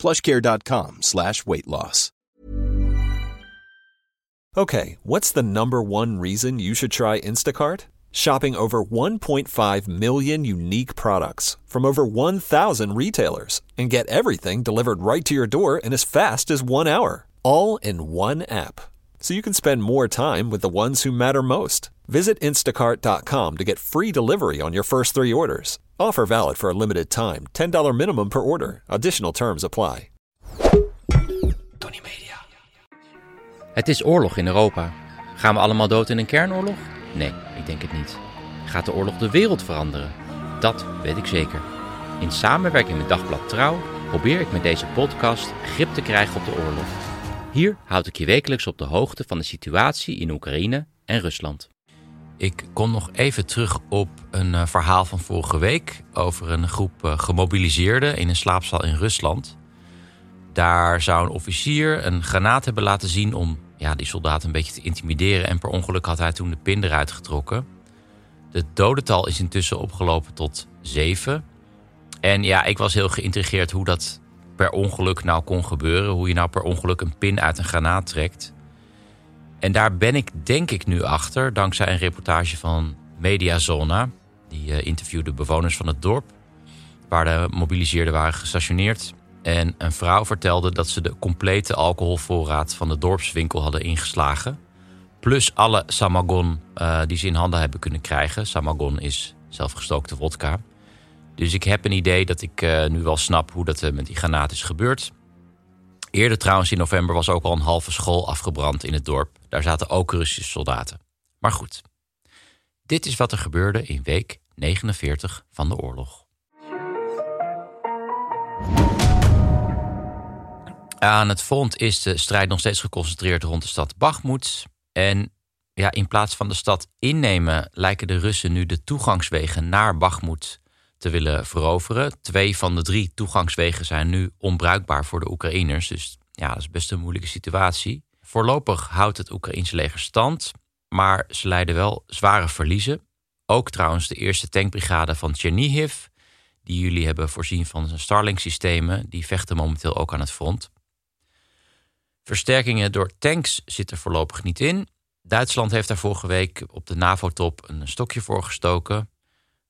plushcare.com slash weight loss. Okay, what's the number one reason you should try Instacart? Shopping over 1.5 million unique products from over 1,000 retailers and get everything delivered right to your door in as fast as one hour, all in one app. So you can spend more time with the ones who matter most. Visit instacart.com to get free delivery on your first three orders. Offer valid for a limited time. $10 minimum per order. Additional terms apply. Tony Media. Het is oorlog in Europa. Gaan we allemaal dood in een kernoorlog? Nee, ik denk het niet. Gaat de oorlog de wereld veranderen? Dat weet ik zeker. In samenwerking met Dagblad Trouw probeer ik met deze podcast grip te krijgen op de oorlog. Hier houd ik je wekelijks op de hoogte van de situatie in Oekraïne en Rusland. Ik kom nog even terug op een uh, verhaal van vorige week over een groep uh, gemobiliseerden in een slaapzaal in Rusland. Daar zou een officier een granaat hebben laten zien om ja, die soldaten een beetje te intimideren. En per ongeluk had hij toen de pin eruit getrokken. Het dodental is intussen opgelopen tot zeven. En ja, ik was heel geïntrigeerd hoe dat per ongeluk nou kon gebeuren. Hoe je nou per ongeluk een pin uit een granaat trekt. En daar ben ik denk ik nu achter, dankzij een reportage van Mediazona. Die uh, interviewde bewoners van het dorp, waar de mobiliseerden waren gestationeerd. En een vrouw vertelde dat ze de complete alcoholvoorraad van de dorpswinkel hadden ingeslagen. Plus alle samagon uh, die ze in handen hebben kunnen krijgen. Samagon is zelfgestookte vodka. Dus ik heb een idee dat ik uh, nu wel snap hoe dat met die granaat is gebeurd. Eerder trouwens in november was ook al een halve school afgebrand in het dorp. Daar zaten ook Russische soldaten. Maar goed, dit is wat er gebeurde in week 49 van de oorlog. Aan het front is de strijd nog steeds geconcentreerd rond de stad Bakhmut. En ja, in plaats van de stad innemen, lijken de Russen nu de toegangswegen naar Bakhmut te willen veroveren. Twee van de drie toegangswegen zijn nu onbruikbaar voor de Oekraïners. Dus ja, dat is best een moeilijke situatie. Voorlopig houdt het Oekraïnse leger stand, maar ze lijden wel zware verliezen. Ook trouwens de eerste tankbrigade van Chernihiv, die jullie hebben voorzien van Starlink-systemen, die vechten momenteel ook aan het front. Versterkingen door tanks zitten voorlopig niet in. Duitsland heeft daar vorige week op de NAVO-top een stokje voor gestoken.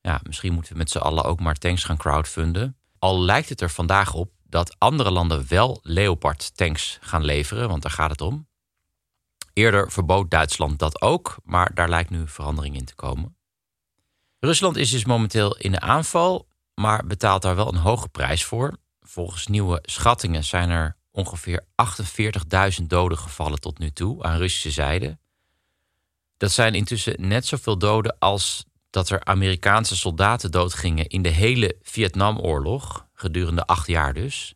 Ja, misschien moeten we met z'n allen ook maar tanks gaan crowdfunden. Al lijkt het er vandaag op dat andere landen wel Leopard tanks gaan leveren, want daar gaat het om. Eerder verbood Duitsland dat ook, maar daar lijkt nu verandering in te komen. Rusland is dus momenteel in de aanval, maar betaalt daar wel een hoge prijs voor. Volgens nieuwe schattingen zijn er ongeveer 48.000 doden gevallen tot nu toe aan Russische zijde. Dat zijn intussen net zoveel doden als dat er Amerikaanse soldaten doodgingen in de hele Vietnamoorlog, gedurende acht jaar dus.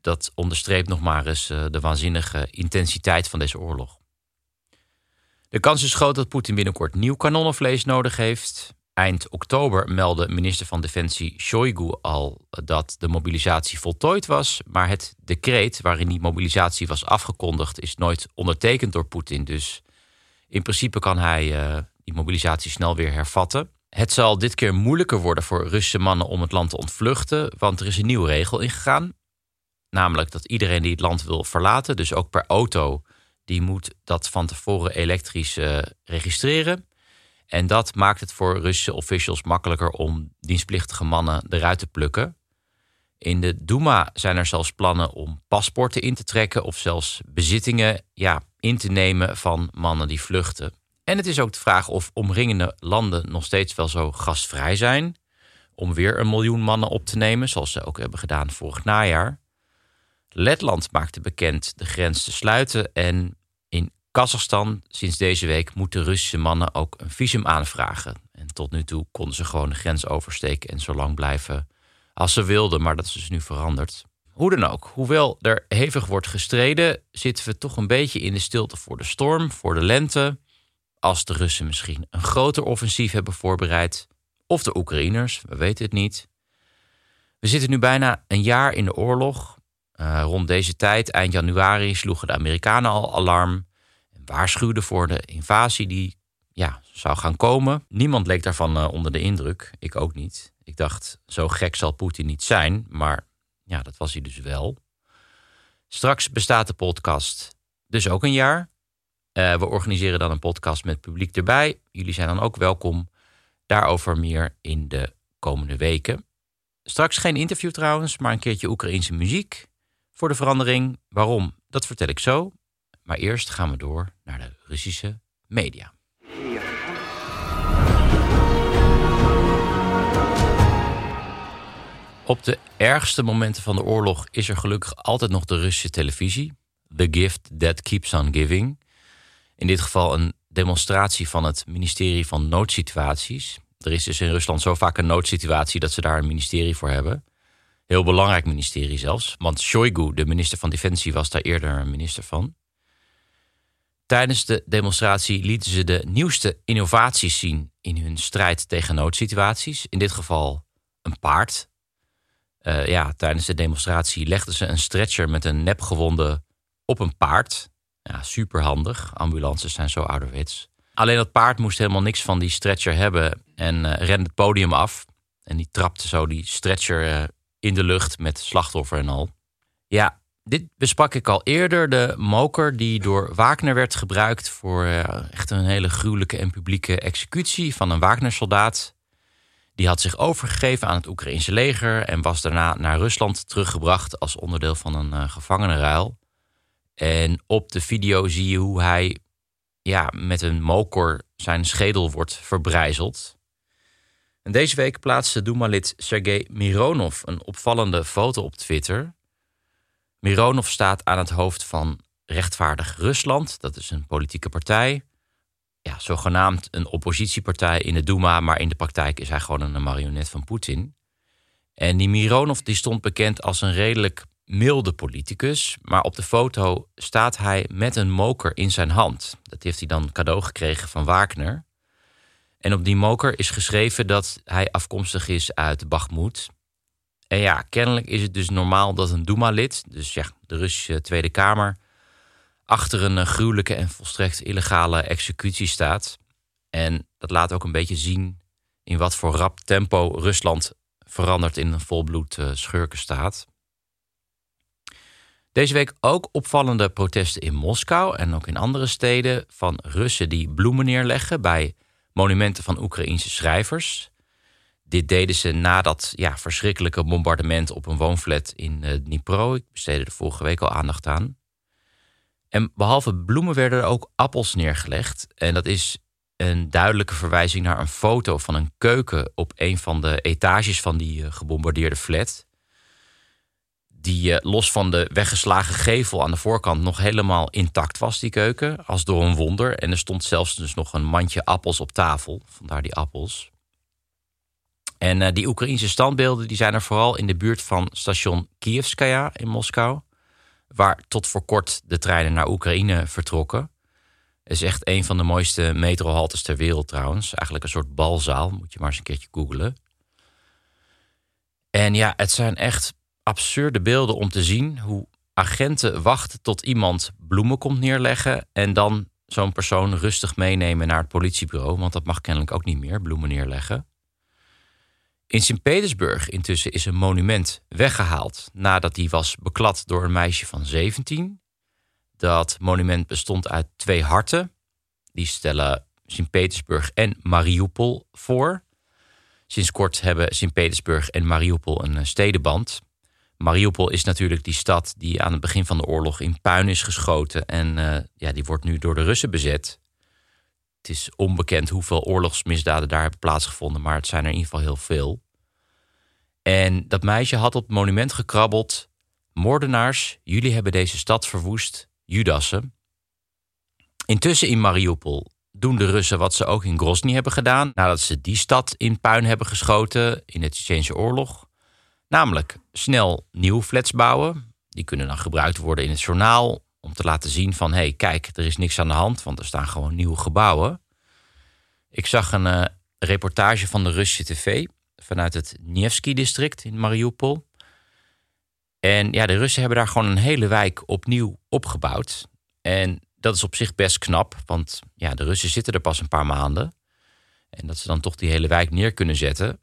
Dat onderstreept nog maar eens eh, de waanzinnige intensiteit van deze oorlog. De kans is groot dat Poetin binnenkort nieuw kanonnenvlees nodig heeft. Eind oktober meldde minister van Defensie Shoigu al dat de mobilisatie voltooid was. Maar het decreet waarin die mobilisatie was afgekondigd is nooit ondertekend door Poetin. Dus in principe kan hij uh, die mobilisatie snel weer hervatten. Het zal dit keer moeilijker worden voor Russische mannen om het land te ontvluchten, want er is een nieuwe regel ingegaan. Namelijk dat iedereen die het land wil verlaten, dus ook per auto, die moet dat van tevoren elektrisch uh, registreren. En dat maakt het voor Russische officials makkelijker om dienstplichtige mannen eruit te plukken. In de Duma zijn er zelfs plannen om paspoorten in te trekken of zelfs bezittingen ja, in te nemen van mannen die vluchten. En het is ook de vraag of omringende landen nog steeds wel zo gastvrij zijn om weer een miljoen mannen op te nemen, zoals ze ook hebben gedaan vorig najaar. Letland maakte bekend de grens te sluiten en in Kazachstan sinds deze week moeten Russische mannen ook een visum aanvragen. En tot nu toe konden ze gewoon de grens oversteken en zo lang blijven als ze wilden, maar dat is dus nu veranderd. hoe dan ook, hoewel er hevig wordt gestreden, zitten we toch een beetje in de stilte voor de storm, voor de lente. Als de Russen misschien een groter offensief hebben voorbereid, of de Oekraïners, we weten het niet. We zitten nu bijna een jaar in de oorlog. Uh, rond deze tijd, eind januari, sloegen de Amerikanen al alarm en waarschuwden voor de invasie die ja, zou gaan komen. Niemand leek daarvan uh, onder de indruk, ik ook niet. Ik dacht, zo gek zal Poetin niet zijn, maar ja, dat was hij dus wel. Straks bestaat de podcast dus ook een jaar. Uh, we organiseren dan een podcast met publiek erbij. Jullie zijn dan ook welkom. Daarover meer in de komende weken. Straks geen interview trouwens, maar een keertje Oekraïense muziek. Voor de verandering. Waarom? Dat vertel ik zo. Maar eerst gaan we door naar de Russische media. Op de ergste momenten van de oorlog is er gelukkig altijd nog de Russische televisie. The gift that keeps on giving. In dit geval een demonstratie van het ministerie van Noodsituaties. Er is dus in Rusland zo vaak een noodsituatie dat ze daar een ministerie voor hebben. Heel belangrijk ministerie zelfs. Want Shoigu, de minister van Defensie, was daar eerder minister van. Tijdens de demonstratie lieten ze de nieuwste innovaties zien in hun strijd tegen noodsituaties. In dit geval een paard. Uh, ja, tijdens de demonstratie legden ze een stretcher met een nepgewonde op een paard. Ja, superhandig. Ambulances zijn zo ouderwets. Alleen dat paard moest helemaal niks van die stretcher hebben en uh, rende het podium af. En die trapte zo die stretcher uh, in de lucht met slachtoffer en al. Ja, dit besprak ik al eerder. De moker die door Wagner werd gebruikt voor uh, echt een hele gruwelijke en publieke executie van een Wagner-soldaat. Die had zich overgegeven aan het Oekraïnse leger en was daarna naar Rusland teruggebracht als onderdeel van een uh, gevangenenruil. En op de video zie je hoe hij ja, met een mokor zijn schedel wordt verbrijzeld. Deze week plaatste Duma-lid Sergei Mironov een opvallende foto op Twitter. Mironov staat aan het hoofd van Rechtvaardig Rusland. Dat is een politieke partij. Ja, zogenaamd een oppositiepartij in de Duma, maar in de praktijk is hij gewoon een marionet van Poetin. En die Mironov die stond bekend als een redelijk milde politicus, maar op de foto staat hij met een moker in zijn hand. Dat heeft hij dan cadeau gekregen van Wagner. En op die moker is geschreven dat hij afkomstig is uit Bakhmut. En ja, kennelijk is het dus normaal dat een Duma-lid, dus ja, de Russische Tweede Kamer, achter een gruwelijke en volstrekt illegale executie staat. En dat laat ook een beetje zien in wat voor rap tempo Rusland verandert in een volbloed uh, schurkenstaat. Deze week ook opvallende protesten in Moskou en ook in andere steden van Russen die bloemen neerleggen bij monumenten van Oekraïnse schrijvers. Dit deden ze na dat ja, verschrikkelijke bombardement op een woonflat in uh, Dnipro. Ik besteedde er vorige week al aandacht aan. En behalve bloemen werden er ook appels neergelegd. En dat is een duidelijke verwijzing naar een foto van een keuken op een van de etages van die uh, gebombardeerde flat die uh, los van de weggeslagen gevel aan de voorkant nog helemaal intact was, die keuken. Als door een wonder. En er stond zelfs dus nog een mandje appels op tafel. Vandaar die appels. En uh, die Oekraïnse standbeelden die zijn er vooral in de buurt van station Kievskaya in Moskou. Waar tot voor kort de treinen naar Oekraïne vertrokken. Is echt een van de mooiste metrohaltes ter wereld trouwens. Eigenlijk een soort balzaal, moet je maar eens een keertje googlen. En ja, het zijn echt absurde beelden om te zien hoe agenten wachten tot iemand bloemen komt neerleggen en dan zo'n persoon rustig meenemen naar het politiebureau, want dat mag kennelijk ook niet meer, bloemen neerleggen. In Sint-Petersburg intussen is een monument weggehaald nadat die was beklad door een meisje van 17. Dat monument bestond uit twee harten. Die stellen Sint-Petersburg en Mariupol voor. Sinds kort hebben Sint-Petersburg en Mariupol een stedenband. Mariupol is natuurlijk die stad die aan het begin van de oorlog in puin is geschoten. En uh, ja, die wordt nu door de Russen bezet. Het is onbekend hoeveel oorlogsmisdaden daar hebben plaatsgevonden, maar het zijn er in ieder geval heel veel. En dat meisje had op het monument gekrabbeld: Moordenaars, jullie hebben deze stad verwoest, Judassen. Intussen in Mariupol doen de Russen wat ze ook in Grozny hebben gedaan, nadat ze die stad in puin hebben geschoten in de Tsjechische oorlog. Namelijk snel nieuwe flats bouwen. Die kunnen dan gebruikt worden in het journaal om te laten zien van... hé, hey, kijk, er is niks aan de hand, want er staan gewoon nieuwe gebouwen. Ik zag een uh, reportage van de Russische tv vanuit het Nevsky-district in Mariupol. En ja, de Russen hebben daar gewoon een hele wijk opnieuw opgebouwd. En dat is op zich best knap, want ja, de Russen zitten er pas een paar maanden. En dat ze dan toch die hele wijk neer kunnen zetten.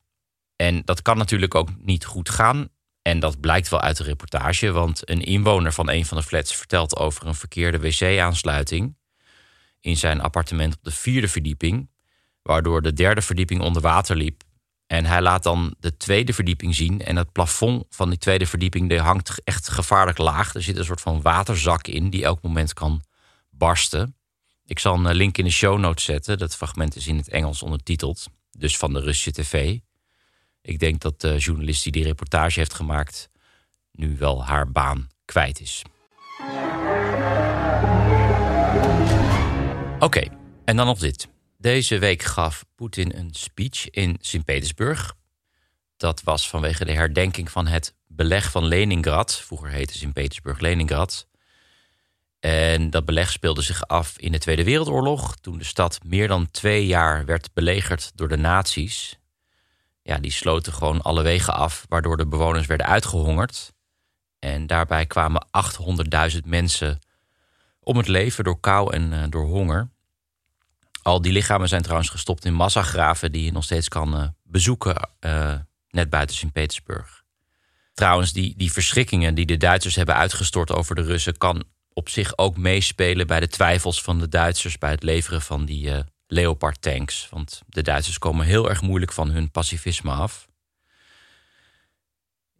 En dat kan natuurlijk ook niet goed gaan. En dat blijkt wel uit de reportage, want een inwoner van een van de flats vertelt over een verkeerde wc-aansluiting in zijn appartement op de vierde verdieping, waardoor de derde verdieping onder water liep. En hij laat dan de tweede verdieping zien. En het plafond van die tweede verdieping hangt echt gevaarlijk laag. Er zit een soort van waterzak in die elk moment kan barsten. Ik zal een link in de show notes zetten. Dat fragment is in het Engels ondertiteld. Dus van de Russische tv. Ik denk dat de journalist die die reportage heeft gemaakt... nu wel haar baan kwijt is. Oké, en dan nog dit. Deze week gaf Poetin een speech in Sint-Petersburg. Dat was vanwege de herdenking van het beleg van Leningrad. Vroeger heette Sint-Petersburg Leningrad. En dat beleg speelde zich af in de Tweede Wereldoorlog, toen de stad meer dan twee jaar werd belegerd door de nazi's. Ja, die sloten gewoon alle wegen af, waardoor de bewoners werden uitgehongerd. En daarbij kwamen 800.000 mensen om het leven door kou en uh, door honger. Al die lichamen zijn trouwens gestopt in massagraven die je nog steeds kan uh, bezoeken, uh, net buiten Sint-Petersburg. Trouwens, die, die verschrikkingen die de Duitsers hebben uitgestort over de Russen, kan op zich ook meespelen bij de twijfels van de Duitsers bij het leveren van die uh, Leopard tanks. Want de Duitsers komen heel erg moeilijk van hun pacifisme af.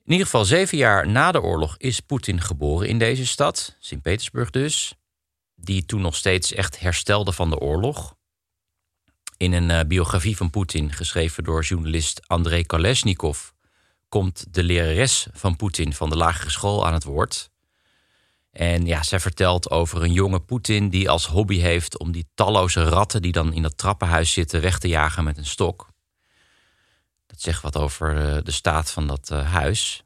In ieder geval zeven jaar na de oorlog is Poetin geboren in deze stad, Sint-Petersburg dus, die toen nog steeds echt herstelde van de oorlog. In een uh, biografie van Poetin, geschreven door journalist Andrei Kolesnikov, komt de lerares van Poetin van de lagere school aan het woord. En ja, zij vertelt over een jonge Poetin die als hobby heeft om die talloze ratten die dan in dat trappenhuis zitten weg te jagen met een stok. Dat zegt wat over eh, de staat van dat uh, huis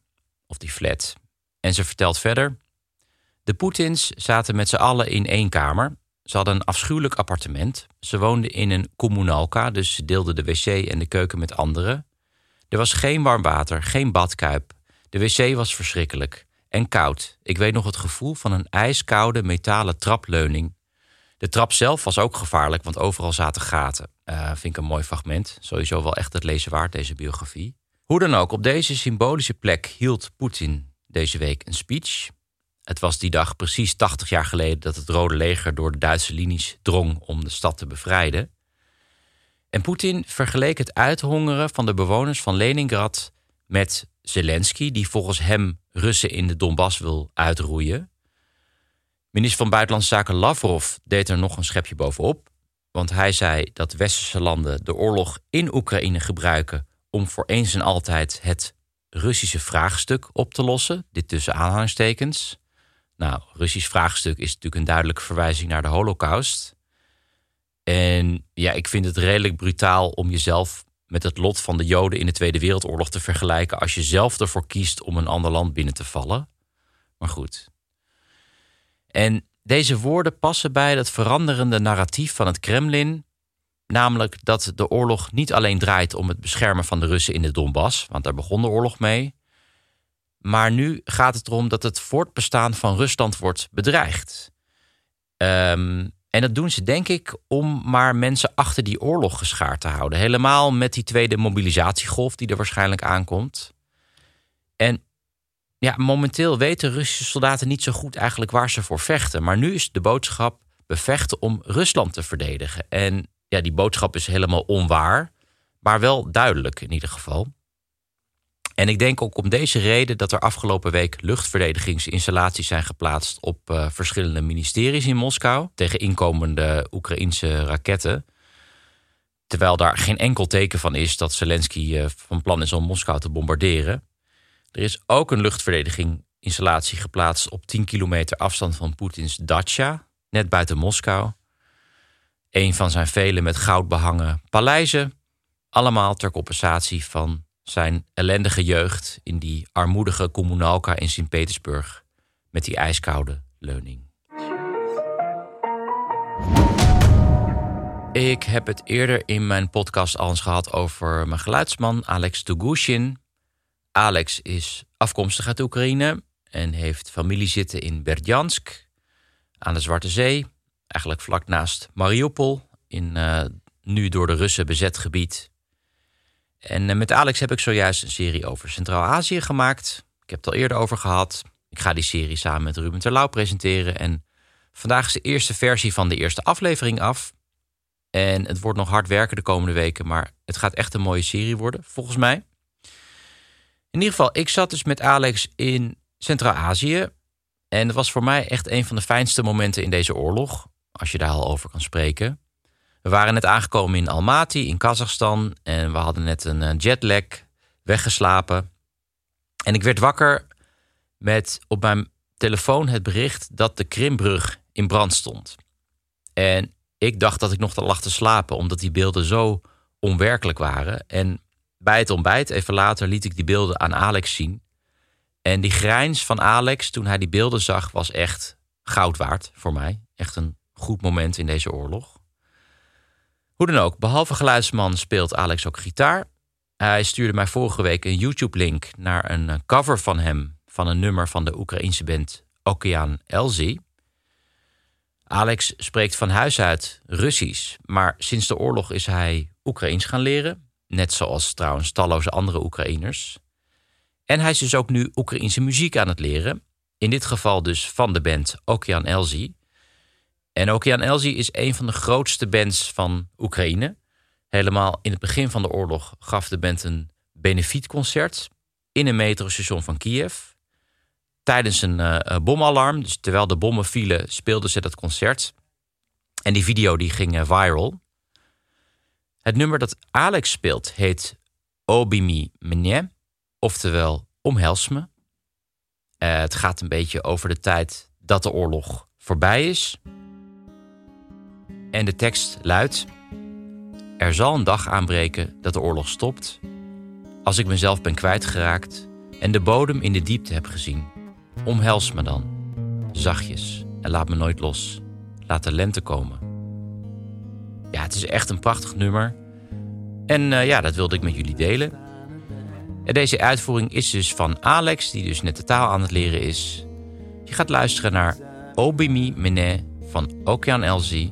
of die flat. En ze vertelt verder: De Poetins zaten met z'n allen in één kamer. Ze hadden een afschuwelijk appartement. Ze woonden in een kommunalka, dus ze deelden de wc en de keuken met anderen. Er was geen warm water, geen badkuip. De wc was verschrikkelijk en koud. Ik weet nog het gevoel van een ijskoude metalen trapleuning. De trap zelf was ook gevaarlijk, want overal zaten gaten. Uh, vind ik een mooi fragment. Sowieso wel echt het lezen waard, deze biografie. Hoe dan ook, op deze symbolische plek hield Poetin deze week een speech. Het was die dag precies 80 jaar geleden dat het Rode Leger door de Duitse linies drong om de stad te bevrijden. En Poetin vergeleek het uithongeren van de bewoners van Leningrad met Zelensky, die volgens hem Russen in de Donbass wil uitroeien. Minister van Buitenlandse Zaken Lavrov deed er nog een schepje bovenop. Want hij zei dat westerse landen de oorlog in Oekraïne gebruiken om voor eens en altijd het Russische vraagstuk op te lossen. Dit tussen aanhalingstekens. Nou, Russisch vraagstuk is natuurlijk een duidelijke verwijzing naar de Holocaust. En ja, ik vind het redelijk brutaal om jezelf met het lot van de Joden in de Tweede Wereldoorlog te vergelijken als je zelf ervoor kiest om een ander land binnen te vallen. Maar goed. En deze woorden passen bij het veranderende narratief van het Kremlin, namelijk dat de oorlog niet alleen draait om het beschermen van de Russen in de Donbass, want daar begon de oorlog mee, maar nu gaat het erom dat het voortbestaan van Rusland wordt bedreigd. Um, en dat doen ze, denk ik, om maar mensen achter die oorlog geschaard te houden. Helemaal met die tweede mobilisatiegolf die er waarschijnlijk aankomt. En ja, momenteel weten Russische soldaten niet zo goed eigenlijk waar ze voor vechten. Maar nu is de boodschap bevechten om Rusland te verdedigen. En ja, die boodschap is helemaal onwaar, maar wel duidelijk in ieder geval. En ik denk ook om deze reden dat er afgelopen week luchtverdedigingsinstallaties zijn geplaatst op uh, verschillende ministeries in Moskou tegen inkomende Oekraïnse raketten. Terwijl daar geen enkel teken van is dat Zelensky uh, van plan is om Moskou te bombarderen. Er is ook een luchtverdedigingsinstallatie geplaatst op 10 kilometer afstand van Poetins Dacia, net buiten Moskou. Een van zijn vele met goud behangen paleizen, allemaal ter compensatie van zijn ellendige jeugd in die armoedige Kommunalka in Sint-Petersburg met die ijskoude leuning. Ik heb het eerder in mijn podcast al eens gehad over mijn geluidsman Alex Tugushin. Alex is afkomstig uit Oekraïne en heeft familie zitten in Berdjansk aan de Zwarte Zee. Eigenlijk vlak naast Mariupol, in uh, nu door de Russen bezet gebied. En uh, met Alex heb ik zojuist een serie over Centraal-Azië gemaakt. Ik heb het al eerder over gehad. Ik ga die serie samen met Ruben Terlouw presenteren. En vandaag is de eerste versie van de eerste aflevering af. En het wordt nog hard werken de komende weken, maar het gaat echt een mooie serie worden, volgens mij. In ieder geval, ik zat dus met Alex in Centraal-Azië. En dat was voor mij echt een van de fijnste momenten in deze oorlog, als je daar al over kan spreken. We waren net aangekomen in Almaty in Kazachstan en we hadden net een eh, jetlag weggeslapen. En ik werd wakker met op mijn telefoon het bericht dat de Krimbrug in brand stond. En ik dacht dat ik nog te lag te slapen, omdat die beelden zo onwerkelijk waren. En bij het ontbijt, even later, liet ik die beelden aan Alex zien. En die grijns van Alex toen hij die beelden zag, was echt goud waard voor mij. Echt een goed moment in deze oorlog. Hoe dan ook, behalve geluidsman speelt Alex ook gitaar. Hij stuurde mij vorige week een YouTube-link naar een cover van hem van een nummer van de Oekraïense band Okean Elzy. Alex spreekt van huis uit Russisch, maar sinds de oorlog is hij Oekraïens gaan leren. Net zoals trouwens talloze andere Oekraïners. En hij is dus ook nu Oekraïense muziek aan het leren. In dit geval dus van de band Okean Elzy. En Okean Elzy is een van de grootste bands van Oekraïne. Helemaal in het begin van de oorlog gaf de band een benefietconcert in een metrostation van Kiev tijdens een uh, bomalarm. Dus terwijl de bommen vielen, speelden ze dat concert. En die video die ging uh, viral. Het nummer dat Alex speelt heet Obimi Menye, oftewel Omhels me. Het gaat een beetje over de tijd dat de oorlog voorbij is. En de tekst luidt: Er zal een dag aanbreken dat de oorlog stopt. Als ik mezelf ben kwijtgeraakt en de bodem in de diepte heb gezien. Omhels me dan, zachtjes, en laat me nooit los. Laat de lente komen. Ja, het is echt een prachtig nummer. En uh, ja, dat wilde ik met jullie delen. En deze uitvoering is dus van Alex, die dus net de taal aan het leren is. Je gaat luisteren naar Obimi Mene van Okean Elzy,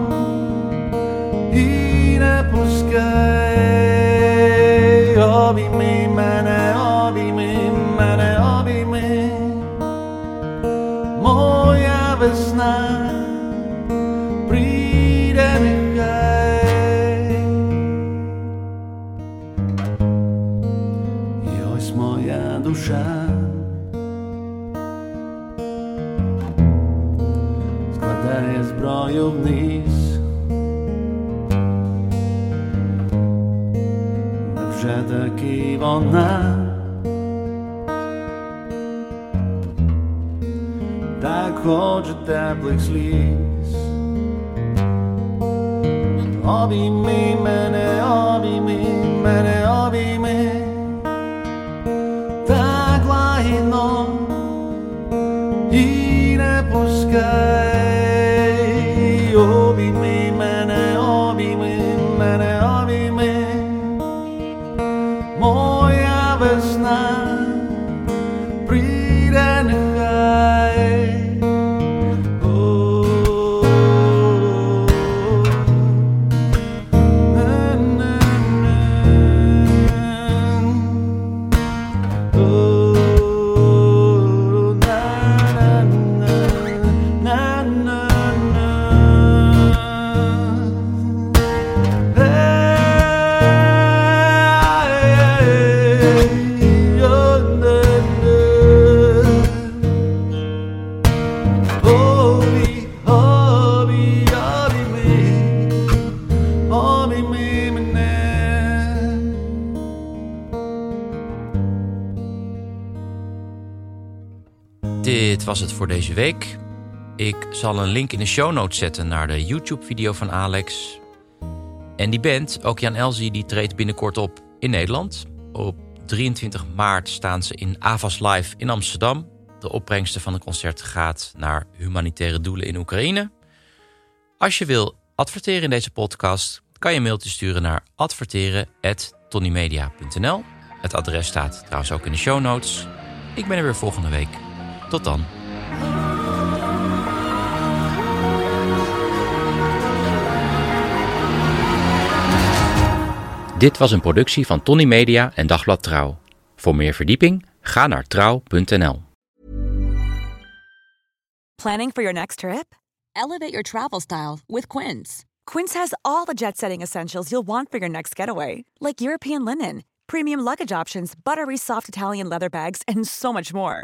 весна прийде нехай І ось моя душа складає зброю вниз. Невже таки вона dagligst lies. Abi mi mene, abi mi mene, abi mi Tak lajno i ne puskaj Dit was het voor deze week. Ik zal een link in de show notes zetten naar de YouTube-video van Alex. En die band, ook Jan Elzie, die treedt binnenkort op in Nederland. Op 23 maart staan ze in Avas Live in Amsterdam. De opbrengsten van het concert gaat naar humanitaire doelen in Oekraïne. Als je wil adverteren in deze podcast, kan je een mailtje sturen naar adverteren.tonymedia.nl. Het adres staat trouwens ook in de show notes. Ik ben er weer volgende week. Tot dan. Dit was een productie van Tony Media en Dagblad Trouw. Voor meer verdieping ga naar trouw.nl. Planning for your next trip? Elevate your travel style with Quince. Quince has all the jet setting essentials you'll want for your next getaway, like European linen, premium luggage options, buttery soft Italian leather bags, and so much more.